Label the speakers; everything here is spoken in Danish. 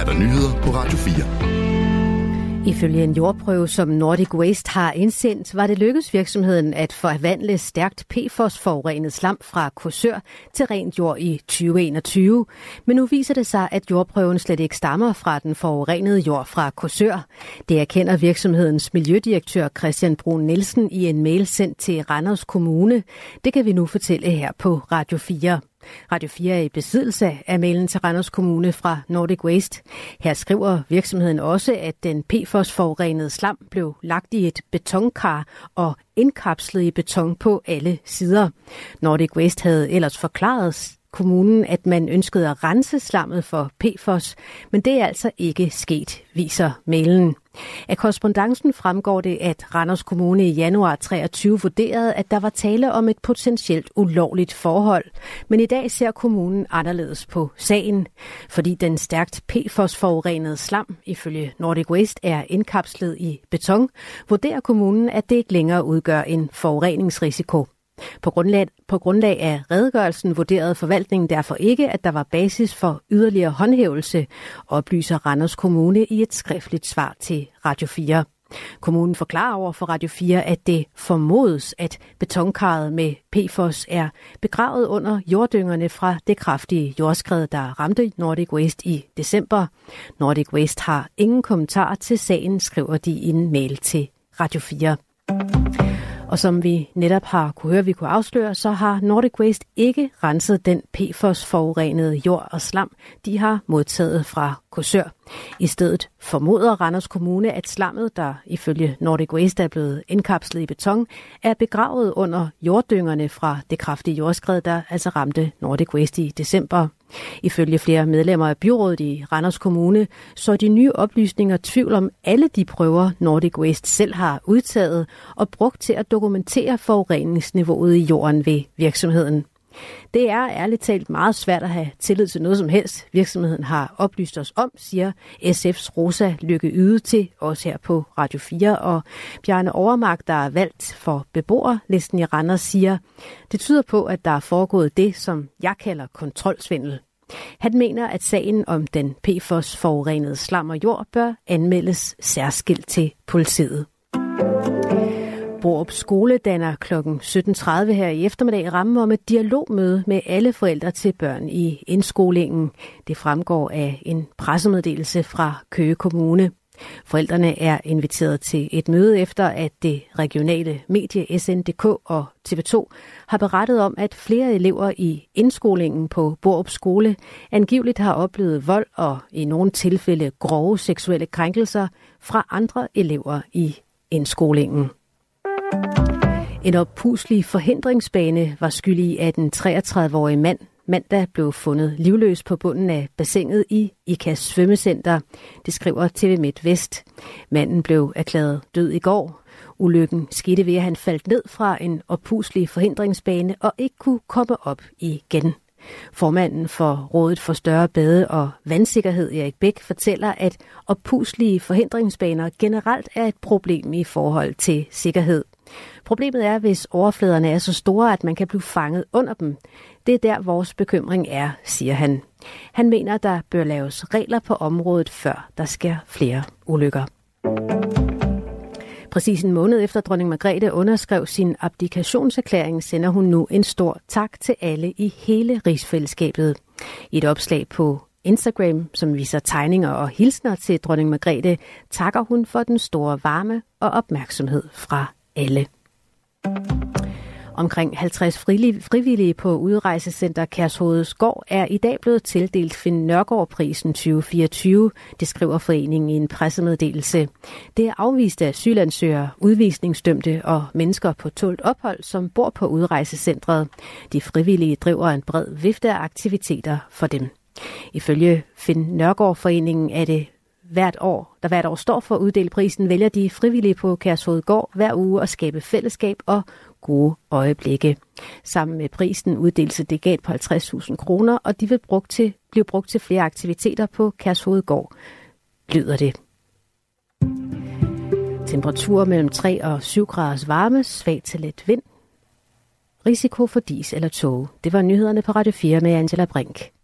Speaker 1: er der nyheder på Radio 4.
Speaker 2: Ifølge en jordprøve, som Nordic Waste har indsendt, var det lykkedes virksomheden at forvandle stærkt PFOS-forurenet slam fra Korsør til rent jord i 2021. Men nu viser det sig, at jordprøven slet ikke stammer fra den forurenede jord fra Korsør. Det erkender virksomhedens miljødirektør Christian Brun Nielsen i en mail sendt til Randers Kommune. Det kan vi nu fortælle her på Radio 4. Radio 4 er i besiddelse af mailen til Randers Kommune fra Nordic Waste. Her skriver virksomheden også, at den PFOS-forurenede slam blev lagt i et betonkar og indkapslet i beton på alle sider. Nordic Waste havde ellers forklaret kommunen, at man ønskede at rense slammet for PFOS, men det er altså ikke sket, viser mailen. Af korrespondancen fremgår det, at Randers Kommune i januar 23 vurderede, at der var tale om et potentielt ulovligt forhold. Men i dag ser kommunen anderledes på sagen, fordi den stærkt PFOS-forurenede slam, ifølge Nordic Waste, er indkapslet i beton, vurderer kommunen, at det ikke længere udgør en forureningsrisiko. På grundlag, på grundlag af redegørelsen vurderede forvaltningen derfor ikke, at der var basis for yderligere håndhævelse, oplyser Randers Kommune i et skriftligt svar til Radio 4. Kommunen forklarer over for Radio 4, at det formodes, at betonkarret med PFOS er begravet under jorddyngerne fra det kraftige jordskred, der ramte Nordic Waste i december. Nordic Waste har ingen kommentar til sagen, skriver de i en mail til Radio 4. Og som vi netop har kunne høre, vi kunne afsløre, så har Nordic Waste ikke renset den PFOS-forurenede jord og slam, de har modtaget fra Korsør. I stedet formoder Randers Kommune, at slammet, der ifølge Nordic Waste er blevet indkapslet i beton, er begravet under jorddyngerne fra det kraftige jordskred, der altså ramte Nordic Waste i december. Ifølge flere medlemmer af byrådet i Randers Kommune, så er de nye oplysninger tvivl om alle de prøver, Nordic Waste selv har udtaget og brugt til at dokumentere forureningsniveauet i jorden ved virksomheden. Det er ærligt talt meget svært at have tillid til noget som helst, virksomheden har oplyst os om, siger SF's Rosa Lykke Yde til os her på Radio 4. Og Bjarne Overmark, der er valgt for beboerlisten i Randers, siger, det tyder på, at der er foregået det, som jeg kalder kontrolsvindel. Han mener, at sagen om den PFOS-forurenede slam og jord bør anmeldes særskilt til politiet. Borup Skole danner kl. 17.30 her i eftermiddag rammen om et dialogmøde med alle forældre til børn i indskolingen. Det fremgår af en pressemeddelelse fra Køge Kommune. Forældrene er inviteret til et møde efter, at det regionale medie SNDK og TV2 har berettet om, at flere elever i indskolingen på Borup Skole angiveligt har oplevet vold og i nogle tilfælde grove seksuelle krænkelser fra andre elever i indskolingen. En oppuslig forhindringsbane var skyldig, i, at en 33-årig mand mandag blev fundet livløs på bunden af bassinet i IKAS svømmecenter. Det skriver TV MidtVest. Manden blev erklæret død i går. Ulykken skete ved, at han faldt ned fra en oppuslig forhindringsbane og ikke kunne komme op igen. Formanden for Rådet for Større Bade- og Vandsikkerhed, Erik Bæk, fortæller, at oppuslige forhindringsbaner generelt er et problem i forhold til sikkerhed. Problemet er, hvis overfladerne er så store, at man kan blive fanget under dem. Det er der, vores bekymring er, siger han. Han mener, der bør laves regler på området, før der sker flere ulykker. Præcis en måned efter dronning Margrethe underskrev sin abdikationserklæring, sender hun nu en stor tak til alle i hele rigsfællesskabet. I et opslag på Instagram, som viser tegninger og hilsner til dronning Margrethe, takker hun for den store varme og opmærksomhed fra alle. Omkring 50 frivillige på udrejsecenter Kærshovedets Gård er i dag blevet tildelt Finn Nørgaard-prisen 2024, det skriver foreningen i en pressemeddelelse. Det er afviste asylansøgere, udvisningsdømte og mennesker på tålt ophold, som bor på udrejsecentret. De frivillige driver en bred vifte af aktiviteter for dem. Ifølge Finn Nørgaard-foreningen er det hvert år, der hvert år står for at uddele prisen, vælger de frivillige på Kærshovedgård hver uge at skabe fællesskab og gode øjeblikke. Sammen med prisen uddeles et legat på 50.000 kroner, og de vil brugt til, blive brugt til flere aktiviteter på Kærshovedgård, lyder det. Temperatur mellem 3 og 7 graders varme, svag til let vind. Risiko for dis eller tåge. Det var nyhederne på Radio 4 med Angela Brink.